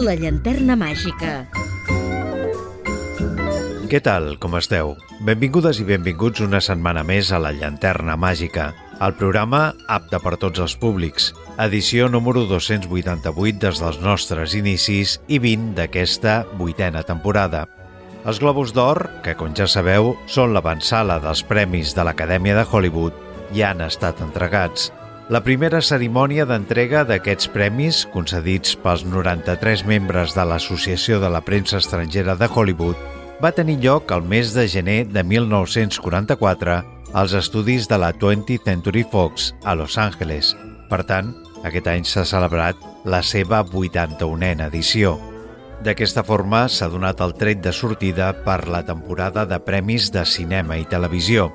La llanterna màgica. Què tal, com esteu? Benvingudes i benvinguts una setmana més a La Llanterna Màgica, el programa apte per tots els públics, edició número 288 des dels nostres inicis i 20 d'aquesta vuitena temporada. Els Globus d'Or, que com ja sabeu són l'avançala dels premis de l'Acadèmia de Hollywood, ja han estat entregats. La primera cerimònia d'entrega d'aquests premis, concedits pels 93 membres de l'Associació de la Premsa Estrangera de Hollywood, va tenir lloc el mes de gener de 1944 als estudis de la 20th Century Fox a Los Angeles. Per tant, aquest any s'ha celebrat la seva 81a edició. D'aquesta forma s'ha donat el tret de sortida per la temporada de premis de cinema i televisió.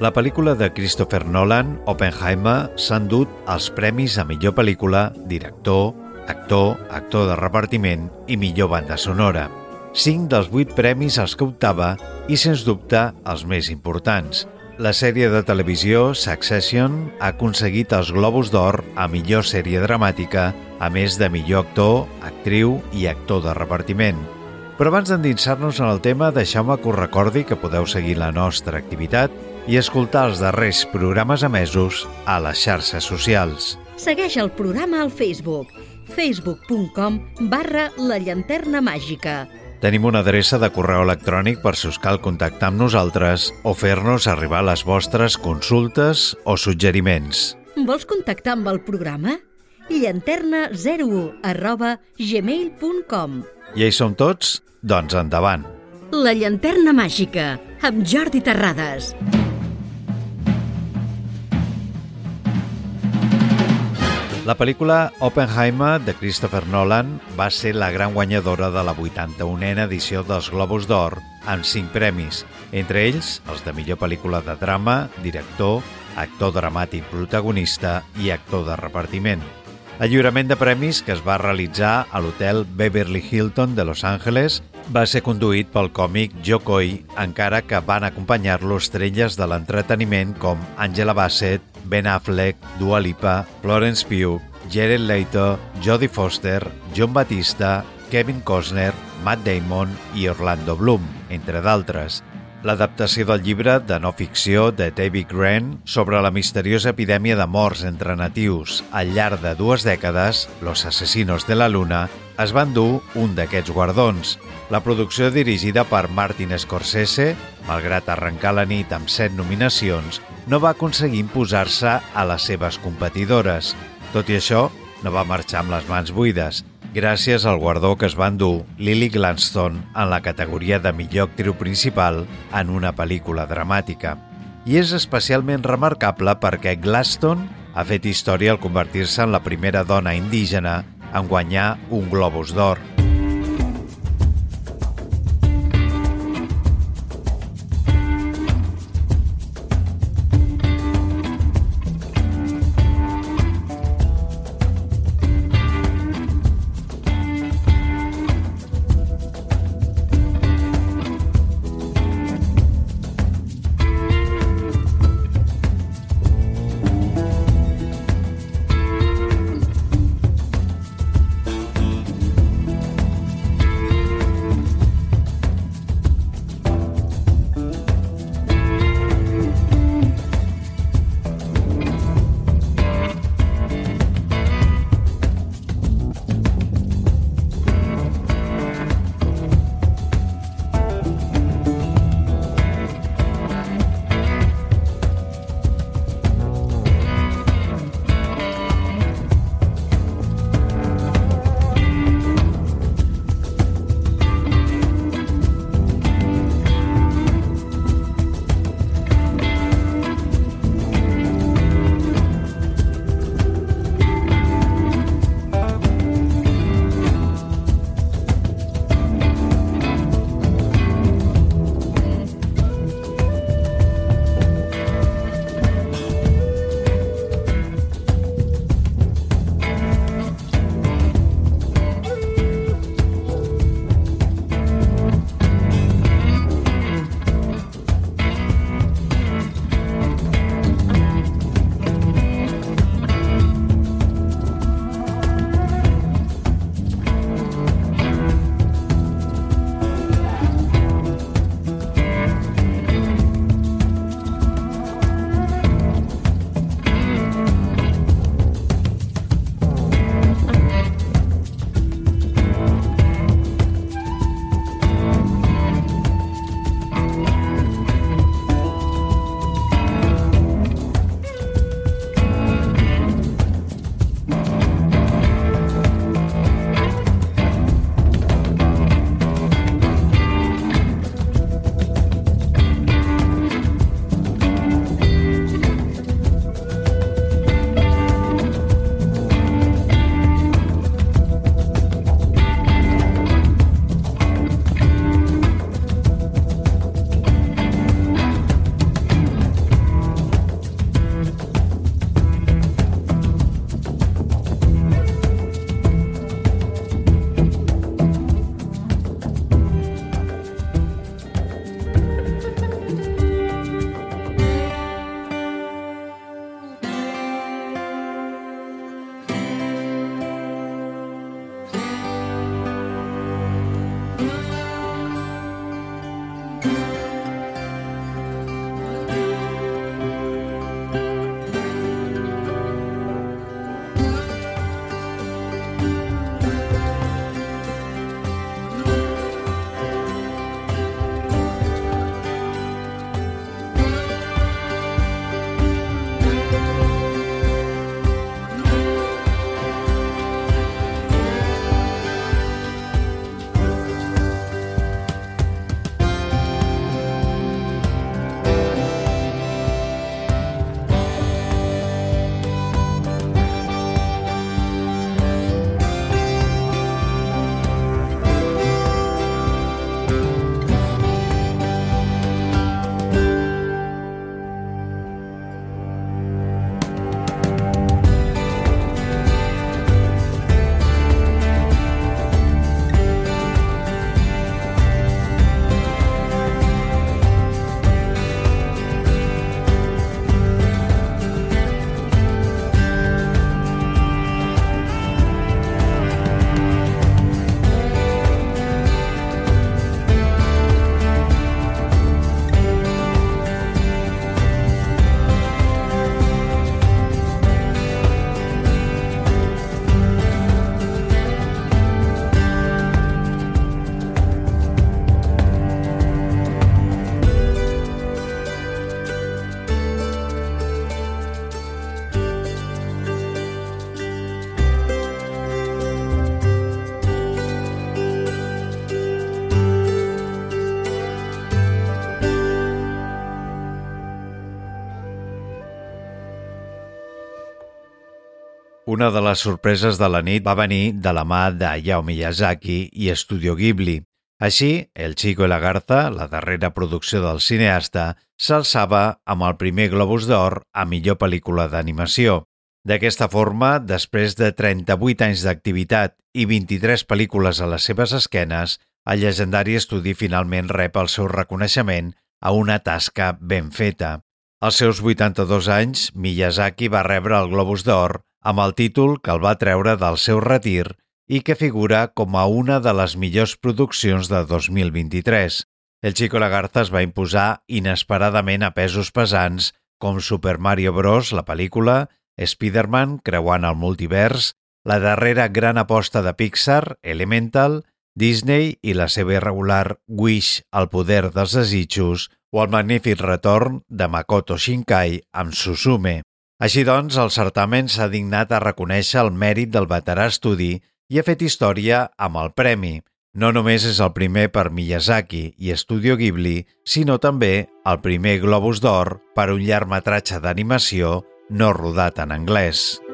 La pel·lícula de Christopher Nolan, Oppenheimer, s'ha endut els premis a millor pel·lícula, director, actor, actor de repartiment i millor banda sonora cinc dels vuit premis als que optava i, sens dubte, els més importants. La sèrie de televisió Succession ha aconseguit els Globus d'Or a millor sèrie dramàtica, a més de millor actor, actriu i actor de repartiment. Però abans d'endinsar-nos en el tema, deixeu-me que us recordi que podeu seguir la nostra activitat i escoltar els darrers programes emesos a les xarxes socials. Segueix el programa al Facebook facebook.com barra la llanterna màgica Tenim una adreça de correu electrònic per si us cal contactar amb nosaltres o fer-nos arribar les vostres consultes o suggeriments. Vols contactar amb el programa? llanterna01 arroba gmail.com I hi som tots? Doncs endavant. La llanterna màgica, amb Jordi Terrades. La pel·lícula Oppenheimer de Christopher Nolan va ser la gran guanyadora de la 81a edició dels Globus d'Or amb 5 premis, entre ells els de millor pel·lícula de drama, director, actor dramàtic protagonista i actor de repartiment. El lliurament de premis, que es va realitzar a l'hotel Beverly Hilton de Los Angeles, va ser conduït pel còmic Joe Coy, encara que van acompanyar-lo estrelles de l'entreteniment com Angela Bassett, Ben Affleck, Dua Lipa, Florence Pugh, Jared Leto, Jodie Foster, John Batista, Kevin Costner, Matt Damon i Orlando Bloom, entre d'altres. L'adaptació del llibre de no ficció de David Grant sobre la misteriosa epidèmia de morts entre natius al llarg de dues dècades, Los asesinos de la luna, es van dur un d'aquests guardons. La producció dirigida per Martin Scorsese, malgrat arrencar la nit amb set nominacions, no va aconseguir imposar-se a les seves competidores. Tot i això, no va marxar amb les mans buides, gràcies al guardó que es va endur Lily Gladstone en la categoria de millor actriu principal en una pel·lícula dramàtica. I és especialment remarcable perquè Gladstone ha fet història al convertir-se en la primera dona indígena en guanyar un Globus d'Or. Una de les sorpreses de la nit va venir de la mà de Hayao Miyazaki i Studio Ghibli. Així, El Chico i la Garza, la darrera producció del cineasta, s'alçava amb el primer Globus d'Or a millor pel·lícula d'animació. D'aquesta forma, després de 38 anys d'activitat i 23 pel·lícules a les seves esquenes, el llegendari estudi finalment rep el seu reconeixement a una tasca ben feta. Als seus 82 anys, Miyazaki va rebre el Globus d'Or amb el títol que el va treure del seu retir i que figura com a una de les millors produccions de 2023. El Chico Lagarza es va imposar inesperadament a pesos pesants com Super Mario Bros., la pel·lícula, Spider-Man, creuant el multivers, la darrera gran aposta de Pixar, Elemental, Disney i la seva irregular Wish, el poder dels desitjos, o el magnífic retorn de Makoto Shinkai amb Susume. Així doncs, el certamen s'ha dignat a reconèixer el mèrit del veterà estudi i ha fet història amb el premi. No només és el primer per Miyazaki i Studio Ghibli, sinó també el primer Globus d'Or per un llargmetratge d'animació no rodat en anglès.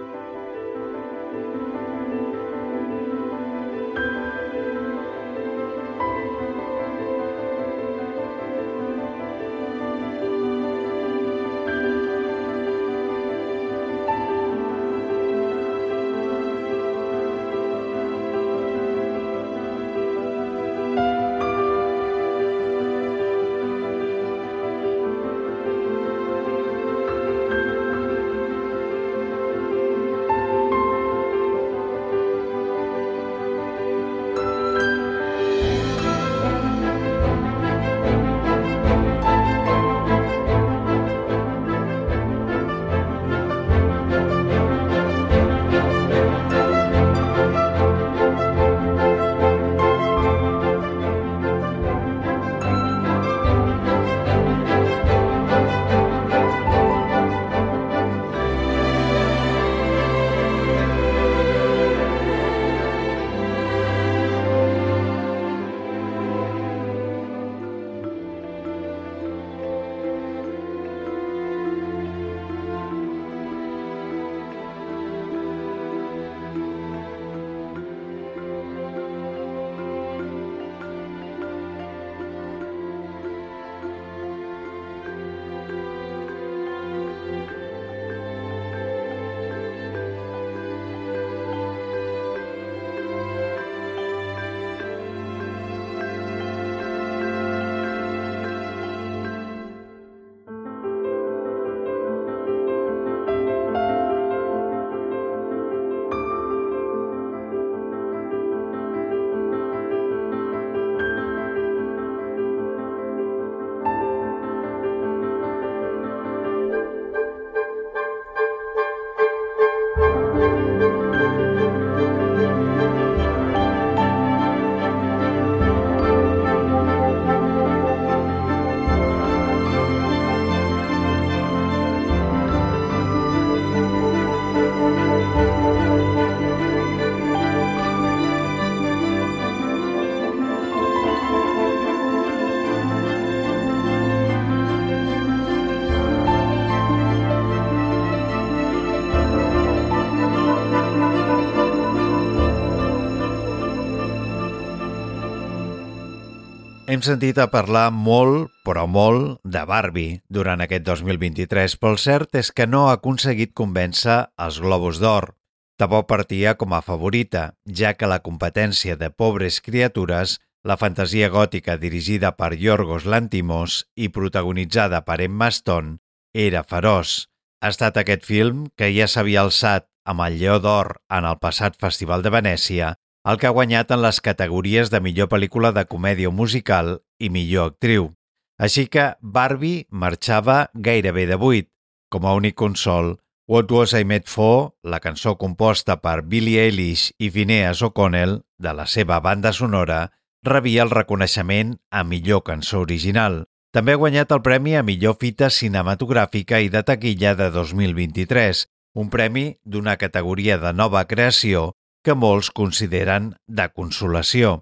Hem sentit a parlar molt, però molt, de Barbie durant aquest 2023, però el cert és que no ha aconseguit convèncer els Globus d'Or. Tampoc partia com a favorita, ja que la competència de Pobres Criatures, la fantasia gòtica dirigida per Yorgos Lantimos i protagonitzada per Emma Stone, era feroç. Ha estat aquest film, que ja s'havia alçat amb el Lleó d'Or en el passat Festival de Venècia, el que ha guanyat en les categories de millor pel·lícula de comèdia musical i millor actriu. Així que Barbie marxava gairebé de buit. Com a únic consol, What Was I Made For, la cançó composta per Billie Eilish i Phineas O'Connell, de la seva banda sonora, rebia el reconeixement a millor cançó original. També ha guanyat el premi a millor fita cinematogràfica i de taquilla de 2023, un premi d'una categoria de nova creació que molts consideren de consolació.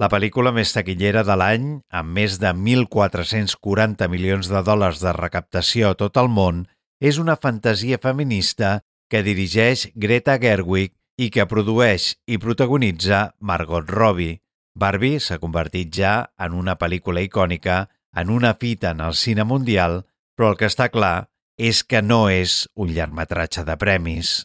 La pel·lícula més taquillera de l'any, amb més de 1.440 milions de dòlars de recaptació a tot el món, és una fantasia feminista que dirigeix Greta Gerwig i que produeix i protagonitza Margot Robbie. Barbie s'ha convertit ja en una pel·lícula icònica, en una fita en el cine mundial, però el que està clar és que no és un llargmetratge de premis.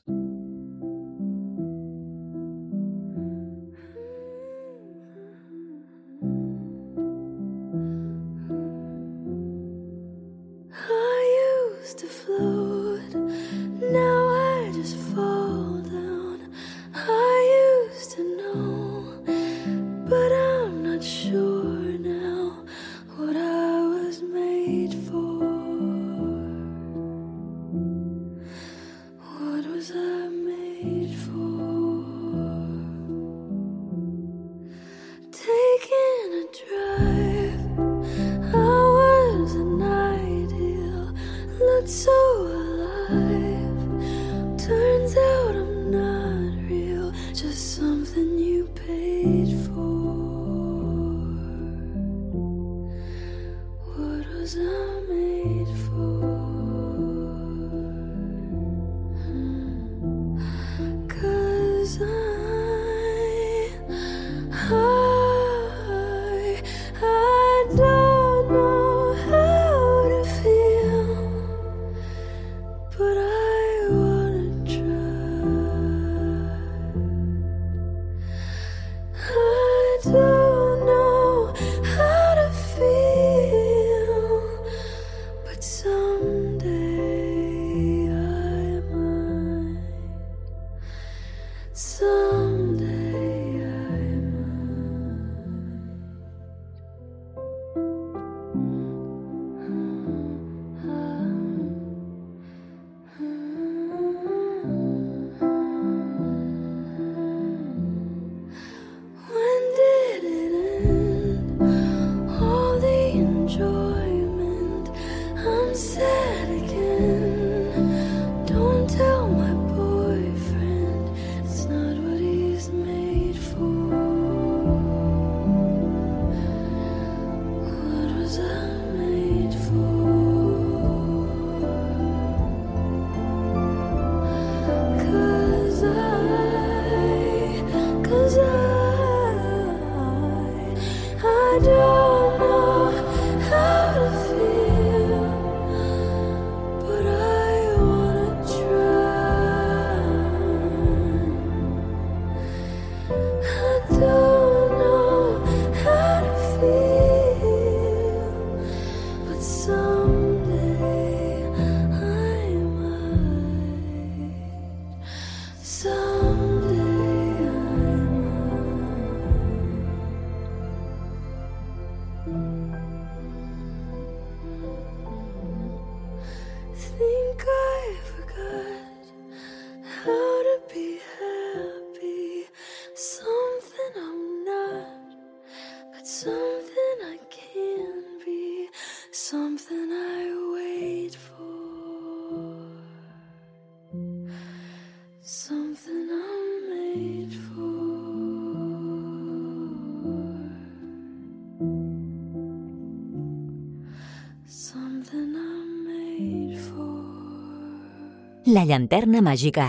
La llanterna màgica,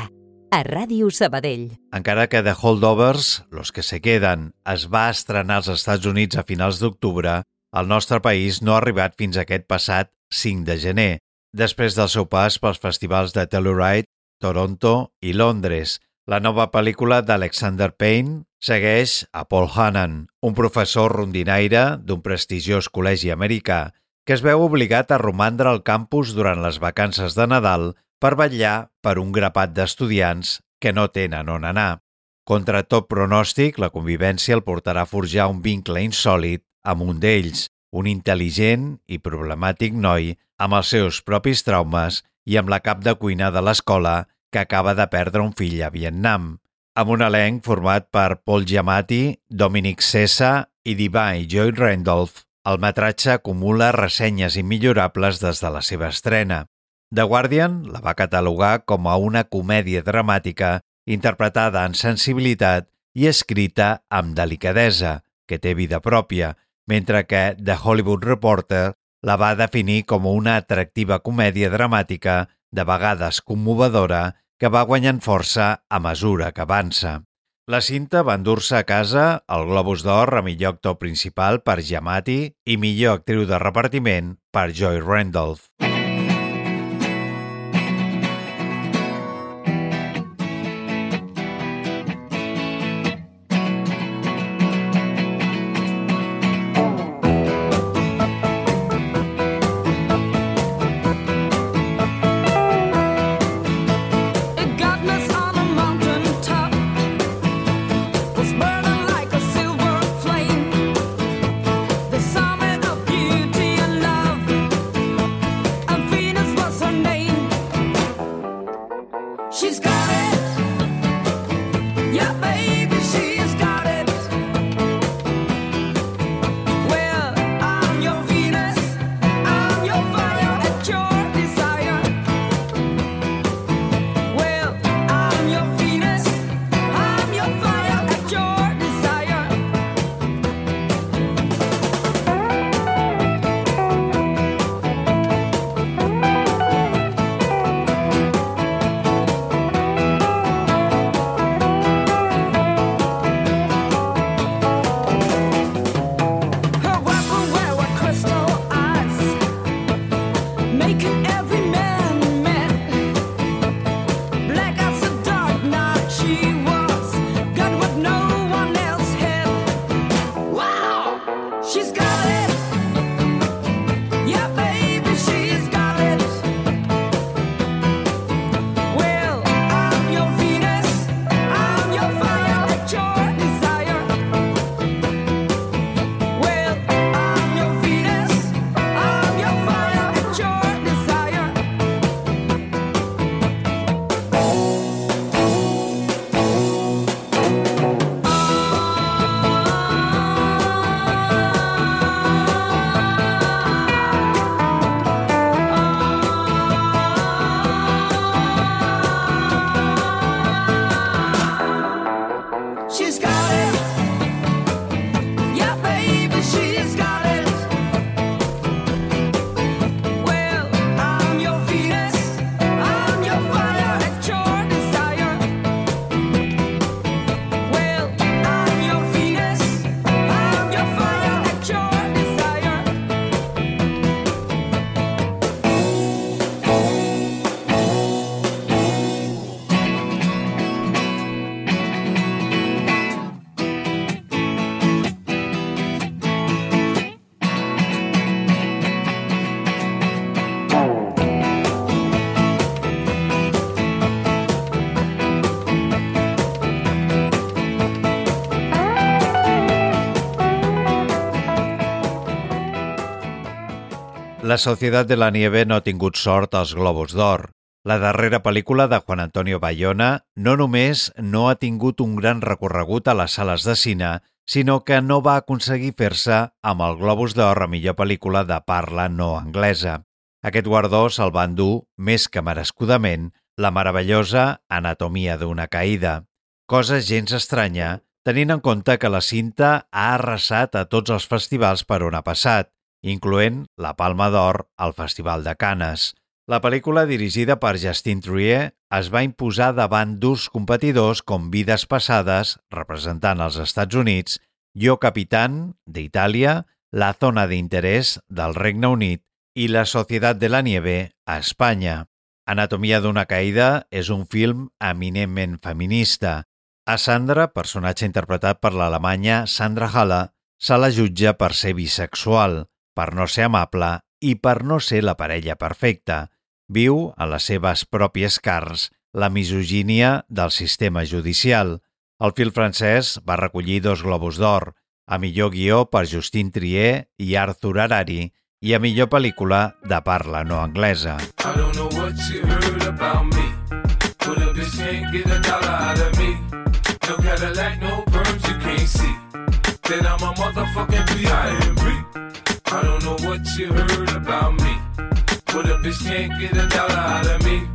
a Ràdio Sabadell. Encara que The Holdovers, Los que se queden, es va estrenar als Estats Units a finals d'octubre, el nostre país no ha arribat fins aquest passat 5 de gener, després del seu pas pels festivals de Telluride, Toronto i Londres. La nova pel·lícula d'Alexander Payne segueix a Paul Hannan, un professor rondinaire d'un prestigiós col·legi americà que es veu obligat a romandre al campus durant les vacances de Nadal per vetllar per un grapat d'estudiants que no tenen on anar. Contra tot pronòstic, la convivència el portarà a forjar un vincle insòlid amb un d'ells, un intel·ligent i problemàtic noi amb els seus propis traumes i amb la cap de cuina de l'escola que acaba de perdre un fill a Vietnam, amb un elenc format per Paul Giamatti, Dominic Sessa i Divine Joy Randolph, el metratge acumula ressenyes immillorables des de la seva estrena. The Guardian la va catalogar com a una comèdia dramàtica interpretada en sensibilitat i escrita amb delicadesa, que té vida pròpia, mentre que The Hollywood Reporter la va definir com una atractiva comèdia dramàtica, de vegades commovedora que va guanyant força a mesura que avança. La cinta va endur-se a casa el Globus d'Or a millor actor principal per Giamatti i millor actriu de repartiment per Joy Randolph. La Societat de la Nieve no ha tingut sort als Globus d'Or. La darrera pel·lícula de Juan Antonio Bayona no només no ha tingut un gran recorregut a les sales de cine, sinó que no va aconseguir fer-se amb el Globus d'Or a millor pel·lícula de parla no anglesa. Aquest guardó se'l va endur, més que merescudament, la meravellosa Anatomia d'una caïda. Cosa gens estranya, tenint en compte que la cinta ha arrasat a tots els festivals per on ha passat, incloent la Palma d'Or al Festival de Canes. La pel·lícula, dirigida per Justin Trier, es va imposar davant durs competidors com Vides Passades, representant els Estats Units, Yo Capitán, d'Itàlia, La Zona d'Interès, del Regne Unit, i La Societat de la Nieve, a Espanya. Anatomia d'una caïda és un film eminentment feminista. A Sandra, personatge interpretat per l'alemanya Sandra Halle, se la jutja per ser bisexual per no ser amable i per no ser la parella perfecta. Viu a les seves pròpies carns la misogínia del sistema judicial. El fil francès va recollir dos globus d'or, a millor guió per Justin Trier i Arthur Harari i a millor pel·lícula de parla no anglesa. Cadillac, no perms, you can't see That I'm a motherfucking B.I.M.B. I don't know what you heard about me. But a bitch can't get a dollar out of me.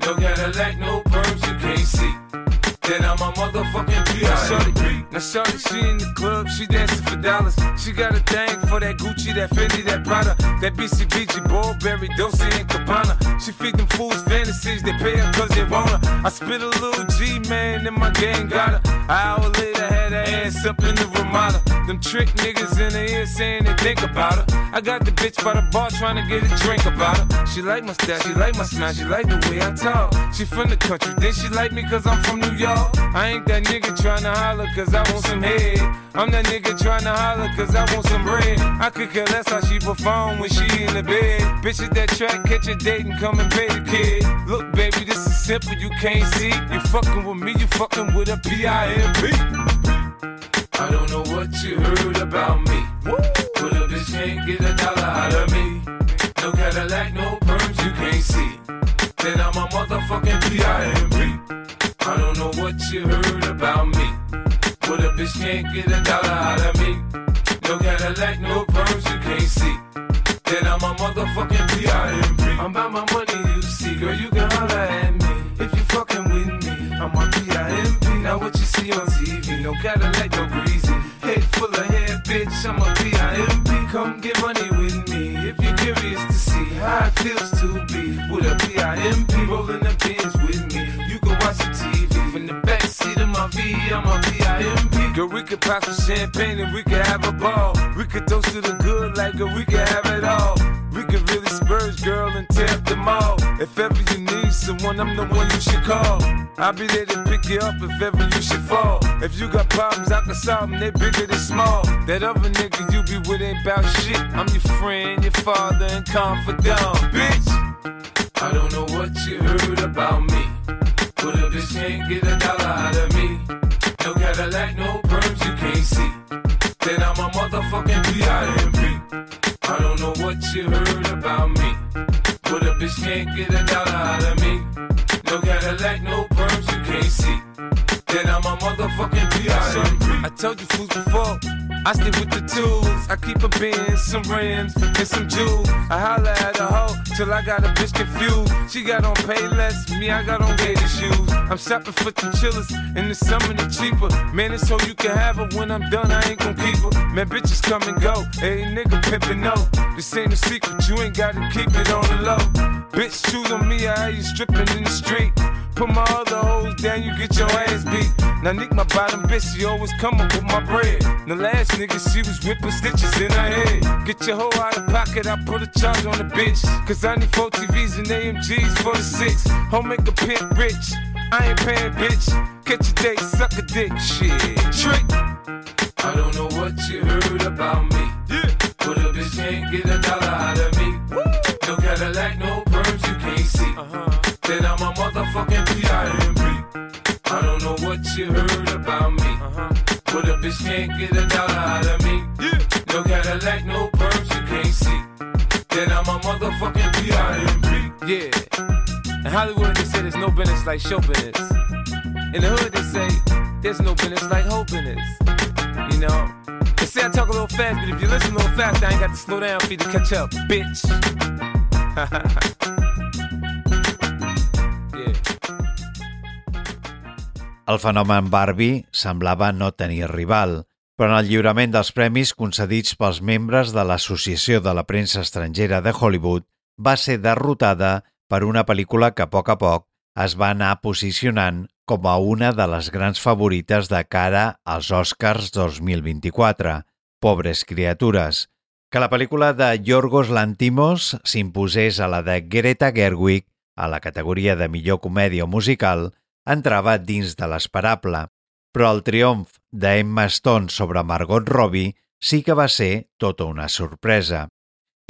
No Cadillac, no perms, you can't see. Then I'm a motherfucking P.I.M.P. Now shorty, she in the club, she dancing for dollars. She got a thing for that Gucci, that Fendi, that Prada, that BCBG, Burberry, Dolce and Gabbana. She feed them fools fantasies, they pay her cause they want her. I spit a little G, man, and my gang got her. An hour later, had her ass up in the Ramada. Them trick niggas in the ear saying they think about her. I got the bitch by the bar trying to get a drink about her. She like my style, she like my smile, she like the way I talk. She from the country, then she like me cause I'm from New York. I ain't that nigga trying to holler cause I want some head. I'm that nigga trying to holler cause I want some bread. I could care less how she perform when she in the bed. Bitch at that track, catch a date and come and pay the kid. Look, baby, this is simple, you can't see. You fucking with me, you fucking with a P-I-M-P. I don't know what you heard about me. But a bitch can't get a dollar out of me. No Cadillac, no perms, you can't see. Then I'm a motherfucking P.I.M.P. What you heard about me. But a bitch can't get a dollar out of me. No Cadillac, no perms, you can't see. Then I'm a motherfucking P.I.M.P. I'm about my money, you see. Girl, you can holler at me. If you fucking with me, I'm a P.I.M.P. Now what you see on TV, no Cadillac, no greasy. Head full of hair, bitch, I'm a P.I.M.P. Come get money with me if you're curious to see how it feels I'm. Girl, we could pop some champagne and we could have a ball. We could toast to the good like girl, we could have it all. We could really spurge, girl, and tear up the mall. If ever you need someone, I'm the one you should call. I'll be there to pick you up if ever you should fall. If you got problems, I can solve them, they bigger than small. That other nigga you be with ain't about shit. I'm your friend, your father, and confidant, bitch. I don't know what you heard about me. But a bitch can't get a dollar out of me. No Cadillac, no perms, you can't see. Then I'm a motherfucking P.I.M.P. I don't know what you heard about me. But a bitch can't get a dollar out of me. No Cadillac, no perms, you can't see. I'm a motherfucking. I told you fools before. I stick with the tools. I keep a bin, some rims, and some jewels. I holler at a hoe till I got a bitch confused. She got on pay less, me, I got on gator shoes. I'm shopping for the chillers, in the summer the cheaper. Man, it's so you can have her when I'm done, I ain't gon' keep her. Man, bitches come and go. Hey, nigga pimpin' no. This ain't a secret, you ain't gotta keep it on the low. Bitch, choose on me, I have you stripping in the street. Put my other hoes down, you get your ass beat. Now Nick, my bottom bitch, she always coming with my bread. The last nigga, she was whipping stitches in her head. Get your hoe out of pocket, I put a charge on the bitch. Cause I need four TVs and AMGs for the six. Home make a pimp rich. I ain't paying, bitch. Catch a date, suck a dick, shit. Trick. I don't know what you heard about me. Yeah. But a bitch can't get a dollar out of me. Woo. No Cadillac, no perms, you can't see. Uh-huh. Then I'm a motherfucking P.I.M.P. I don't know what you heard about me. Uh-huh. But a bitch can't get a dollar out of me. Yeah. No Cadillac, no perms, you can't see. Then I'm a motherfucking P.I.M.P. Yeah. In Hollywood, they say there's no business like show business. In the hood, they say there's no business like hope business. You know? They say I talk a little fast, but if you listen a little fast, I ain't got to slow down for you to catch up, bitch. El fenomen Barbie semblava no tenir rival, però en el lliurament dels premis concedits pels membres de l'Associació de la Premsa Estrangera de Hollywood va ser derrotada per una pel·lícula que a poc a poc es va anar posicionant com a una de les grans favorites de cara als Oscars 2024, Pobres criatures, que la pel·lícula de Yorgos Lantimos s'imposés a la de Greta Gerwig a la categoria de millor comèdia musical entrava dins de l'esperable, però el triomf d'Emma Stone sobre Margot Robbie sí que va ser tota una sorpresa.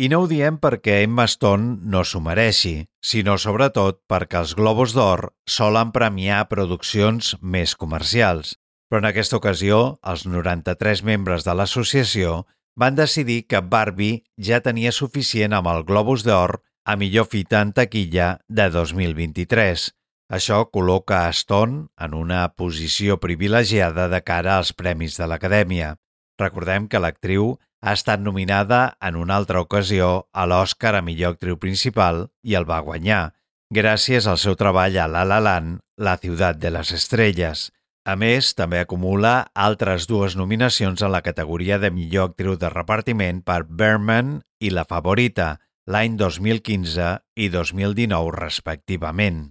I no ho diem perquè Emma Stone no s'ho mereixi, sinó sobretot perquè els Globus d'Or solen premiar produccions més comercials. Però en aquesta ocasió, els 93 membres de l'associació van decidir que Barbie ja tenia suficient amb el Globus d'Or a millor fita en taquilla de 2023. Això col·loca a Stone en una posició privilegiada de cara als premis de l'Acadèmia. Recordem que l'actriu ha estat nominada en una altra ocasió a l'Oscar a millor actriu principal i el va guanyar. gràcies al seu treball a La La Land, La ciutat de les estrelles. A més, també acumula altres dues nominacions en la categoria de millor actriu de repartiment per Berman i La Favorita, l'any 2015 i 2019 respectivament.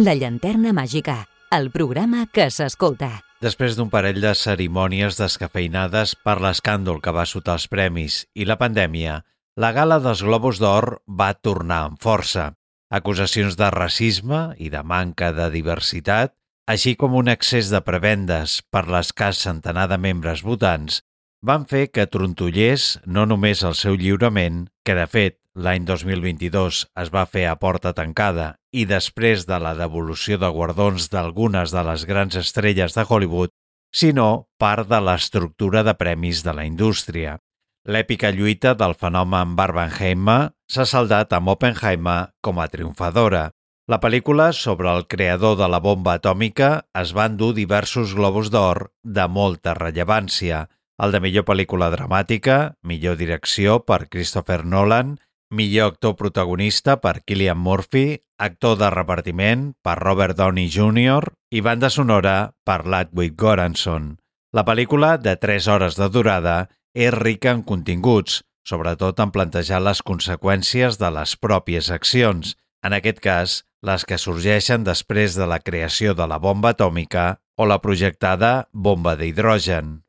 La llanterna màgica, el programa que s'escolta. Després d'un parell de cerimònies descafeinades per l'escàndol que va sotar els premis i la pandèmia, la gala dels Globus d'Or va tornar amb força. Acusacions de racisme i de manca de diversitat, així com un excés de prebendes per l'escàs centenar de membres votants, van fer que trontollés no només el seu lliurament, que de fet l'any 2022 es va fer a porta tancada i després de la devolució de guardons d'algunes de les grans estrelles de Hollywood, sinó part de l'estructura de premis de la indústria. L'èpica lluita del fenomen Barbenheimer s'ha saldat amb Oppenheimer com a triomfadora. La pel·lícula sobre el creador de la bomba atòmica es va endur diversos globus d'or de molta rellevància, el de millor pel·lícula dramàtica, millor direcció per Christopher Nolan millor actor protagonista per Killian Murphy, actor de repartiment per Robert Downey Jr. i banda sonora per Ludwig Göransson. La pel·lícula, de 3 hores de durada, és rica en continguts, sobretot en plantejar les conseqüències de les pròpies accions, en aquest cas, les que sorgeixen després de la creació de la bomba atòmica o la projectada bomba d'hidrogen.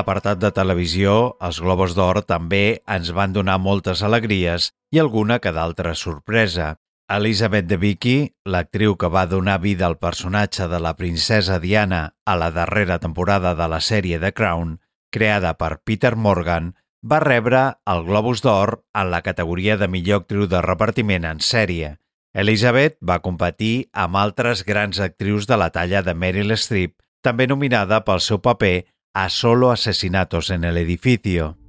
L'apartat de televisió, els Globos d'Or també ens van donar moltes alegries i alguna que d'altra sorpresa. Elizabeth de Vicky, l'actriu que va donar vida al personatge de la princesa Diana a la darrera temporada de la sèrie The Crown, creada per Peter Morgan, va rebre el Globus d'Or en la categoria de millor actriu de repartiment en sèrie. Elizabeth va competir amb altres grans actrius de la talla de Meryl Streep, també nominada pel seu paper a solo asesinatos en el edificio.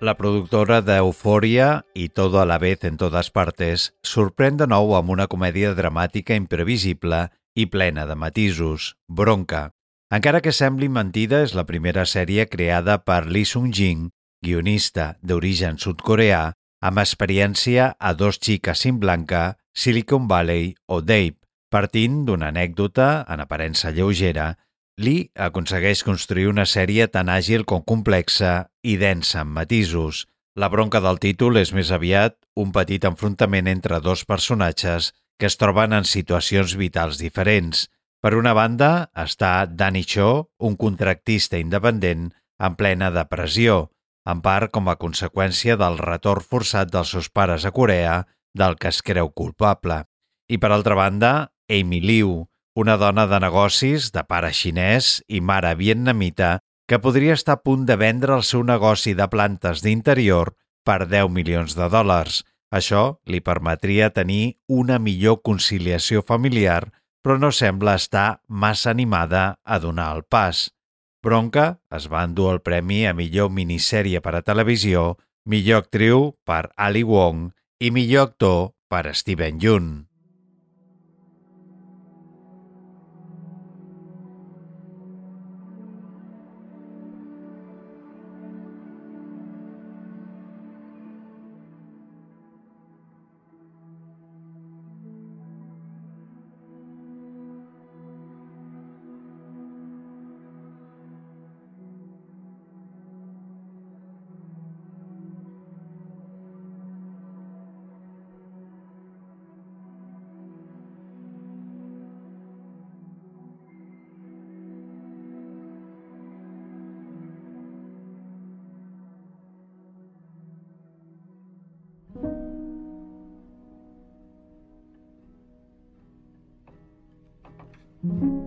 La productora d'Eufòria i Todo a la vez en totes partes sorprèn de nou amb una comèdia dramàtica imprevisible i plena de matisos, Bronca. Encara que sembli mentida, és la primera sèrie creada per Lee Sung-jin, guionista d'origen sud-coreà, amb experiència a dos xiques sin blanca, Silicon Valley o Dave. Partint d'una anècdota, en aparença lleugera, Lee aconsegueix construir una sèrie tan àgil com complexa i densa en matisos. La bronca del títol és més aviat un petit enfrontament entre dos personatges que es troben en situacions vitals diferents. Per una banda està Danny Cho, un contractista independent en plena depressió, en part com a conseqüència del retorn forçat dels seus pares a Corea, del que es creu culpable. I per altra banda, Amy Liu, una dona de negocis de pare xinès i mare vietnamita que podria estar a punt de vendre el seu negoci de plantes d'interior per 10 milions de dòlars. Això li permetria tenir una millor conciliació familiar, però no sembla estar massa animada a donar el pas. Bronca es va endur el premi a millor minissèrie per a televisió, millor actriu per Ali Wong i millor actor per Steven Yeun. Mm-hmm.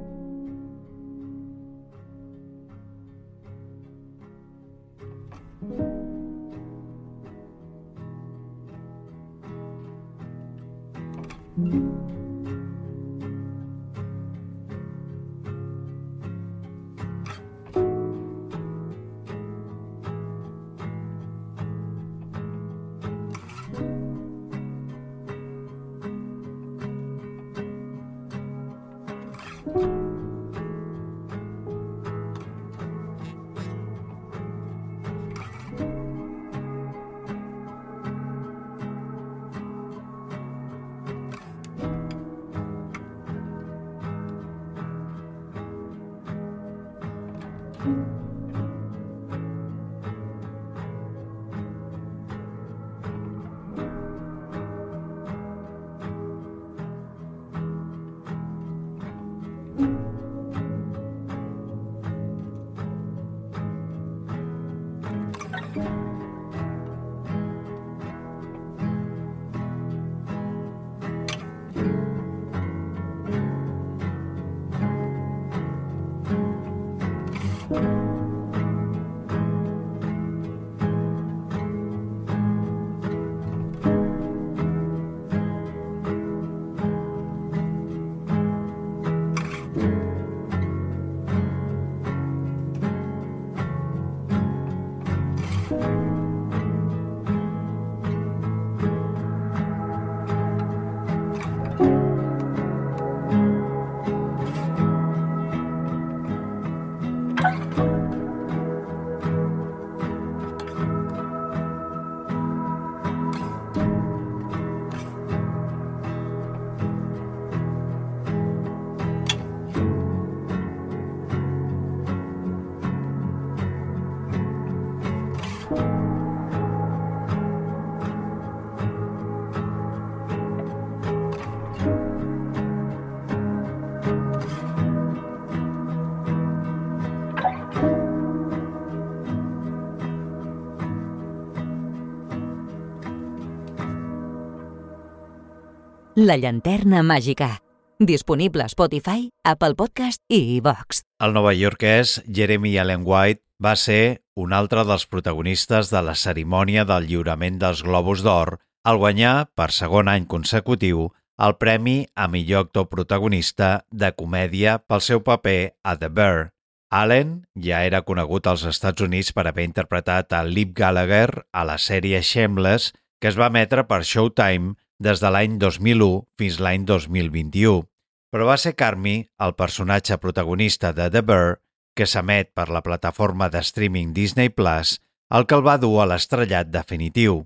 La llanterna màgica. Disponible a Spotify, Apple Podcast i iVox. El novaiorquès Jeremy Allen White va ser un altre dels protagonistes de la cerimònia del lliurament dels Globus d'Or al guanyar, per segon any consecutiu, el premi a millor actor protagonista de comèdia pel seu paper a The Bear. Allen ja era conegut als Estats Units per haver interpretat a Lip Gallagher a la sèrie Shameless, que es va emetre per Showtime des de l'any 2001 fins l'any 2021. Però va ser Carmi, el personatge protagonista de The Bear, que s'emet per la plataforma de streaming Disney Plus, el que el va dur a l'estrellat definitiu.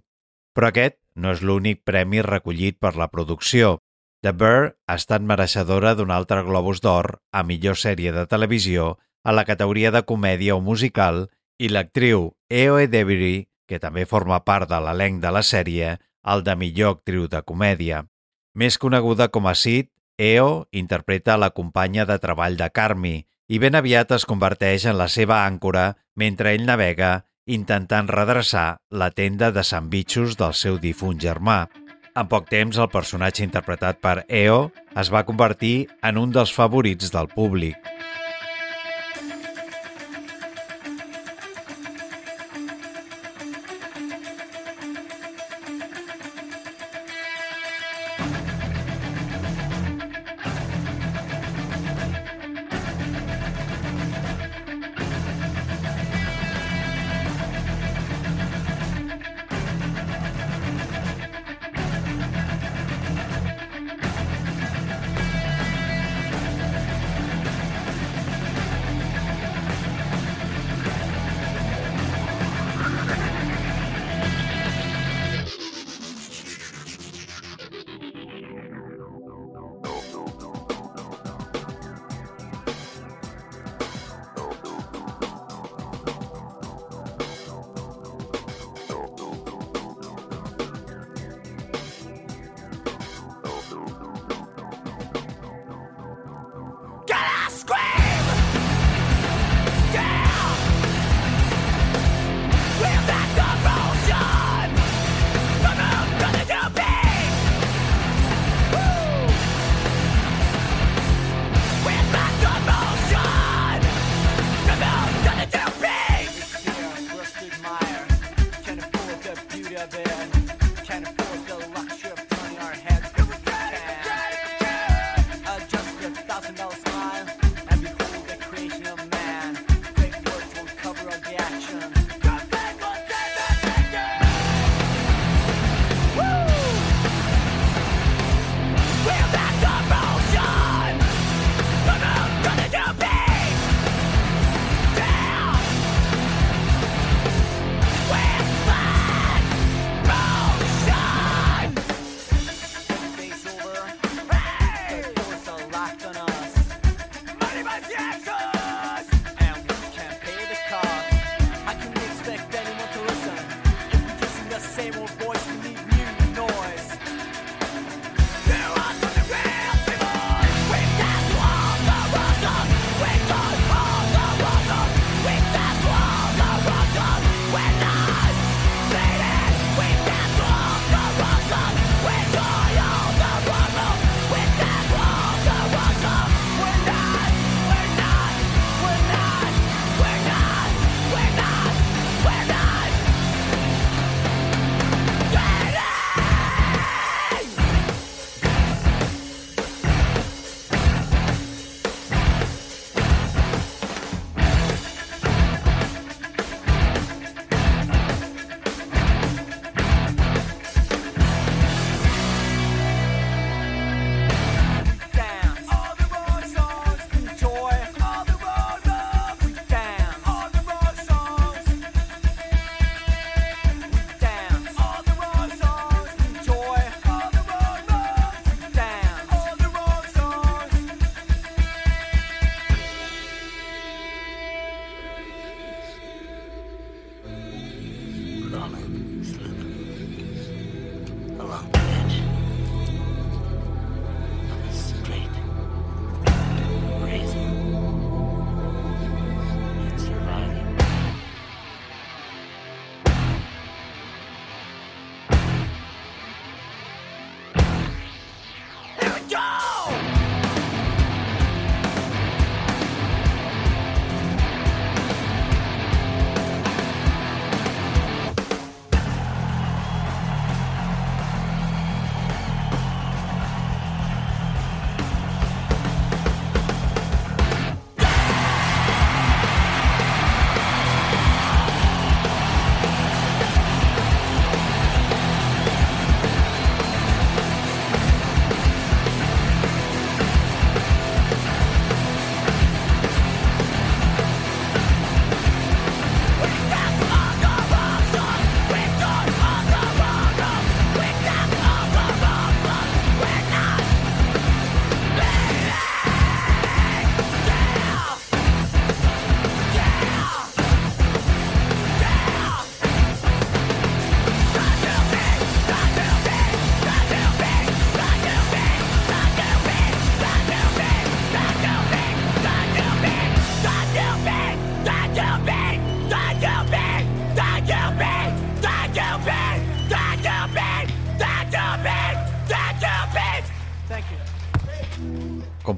Però aquest no és l'únic premi recollit per la producció. The Bear ha estat mereixedora d'un altre Globus d'Or a millor sèrie de televisió a la categoria de comèdia o musical i l'actriu Eoe Devery, que també forma part de l'elenc de la sèrie, el de millor actriu de comèdia. Més coneguda com a Sid, Eo interpreta la companya de treball de Carmi i ben aviat es converteix en la seva àncora mentre ell navega intentant redreçar la tenda de sandvitxos del seu difunt germà. En poc temps, el personatge interpretat per Eo es va convertir en un dels favorits del públic.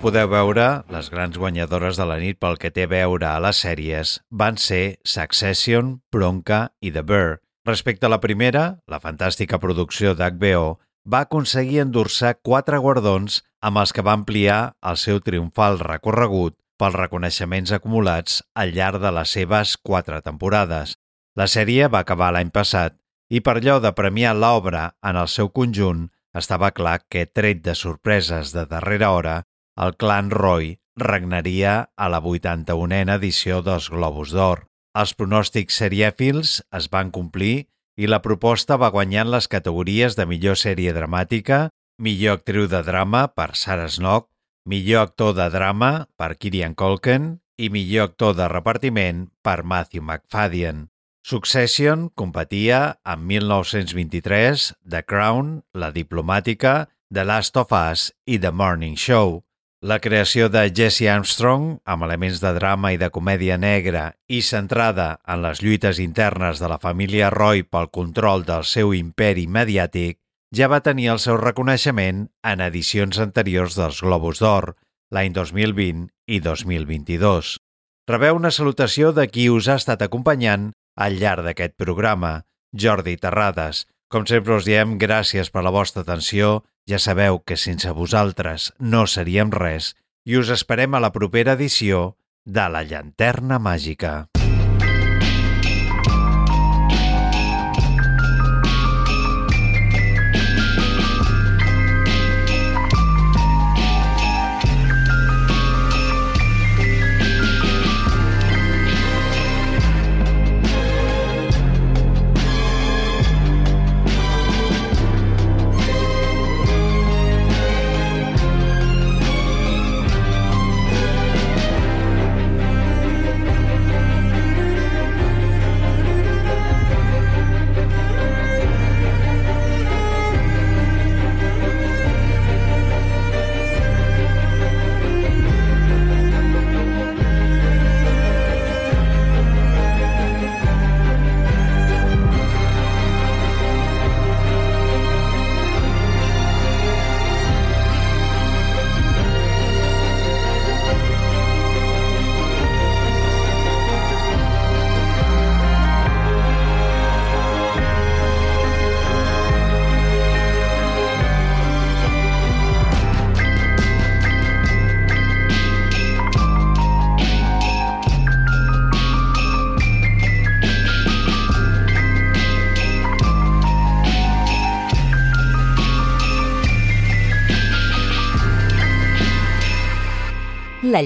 Podeu veure, les grans guanyadores de la nit pel que té a veure a les sèries van ser Succession, Bronca i The Bear. Respecte a la primera, la fantàstica producció d'HBO va aconseguir endur-se quatre guardons amb els que va ampliar el seu triomfal recorregut pels reconeixements acumulats al llarg de les seves quatre temporades. La sèrie va acabar l'any passat i per allò de premiar l'obra en el seu conjunt, estava clar que, tret de sorpreses de darrera hora, el clan Roy regnaria a la 81a edició dels Globus d'Or. Els pronòstics serièfils es van complir i la proposta va guanyar en les categories de millor sèrie dramàtica, millor actriu de drama per Sarah Snook, millor actor de drama per Kirian Culkin i millor actor de repartiment per Matthew McFadden. Succession competia amb 1923, The Crown, La Diplomàtica, The Last of Us i The Morning Show. La creació de Jesse Armstrong, amb elements de drama i de comèdia negra i centrada en les lluites internes de la família Roy pel control del seu imperi mediàtic, ja va tenir el seu reconeixement en edicions anteriors dels Globus d'Or, l'any 2020 i 2022. Rebeu una salutació de qui us ha estat acompanyant al llarg d'aquest programa. Jordi Terrades, com sempre us diem gràcies per la vostra atenció, ja sabeu que sense vosaltres no seríem res i us esperem a la propera edició de La Llanterna Màgica.